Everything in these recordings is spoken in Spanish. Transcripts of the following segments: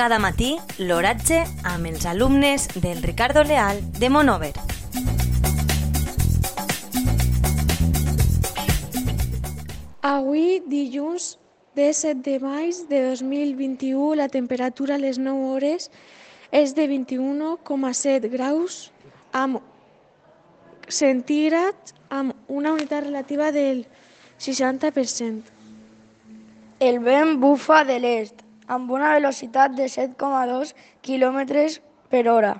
Cada matí l'oratge amb els alumnes del Ricardo Leal de Monover. Avui, dilluns 17 de maig de 2021, la temperatura a les 9 hores és de 21,7 graus amb centígrads amb una unitat relativa del 60%. El vent bufa de l'est amb una velocitat de 7,2 km per hora.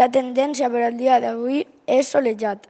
La tendència per al dia d'avui es solejat.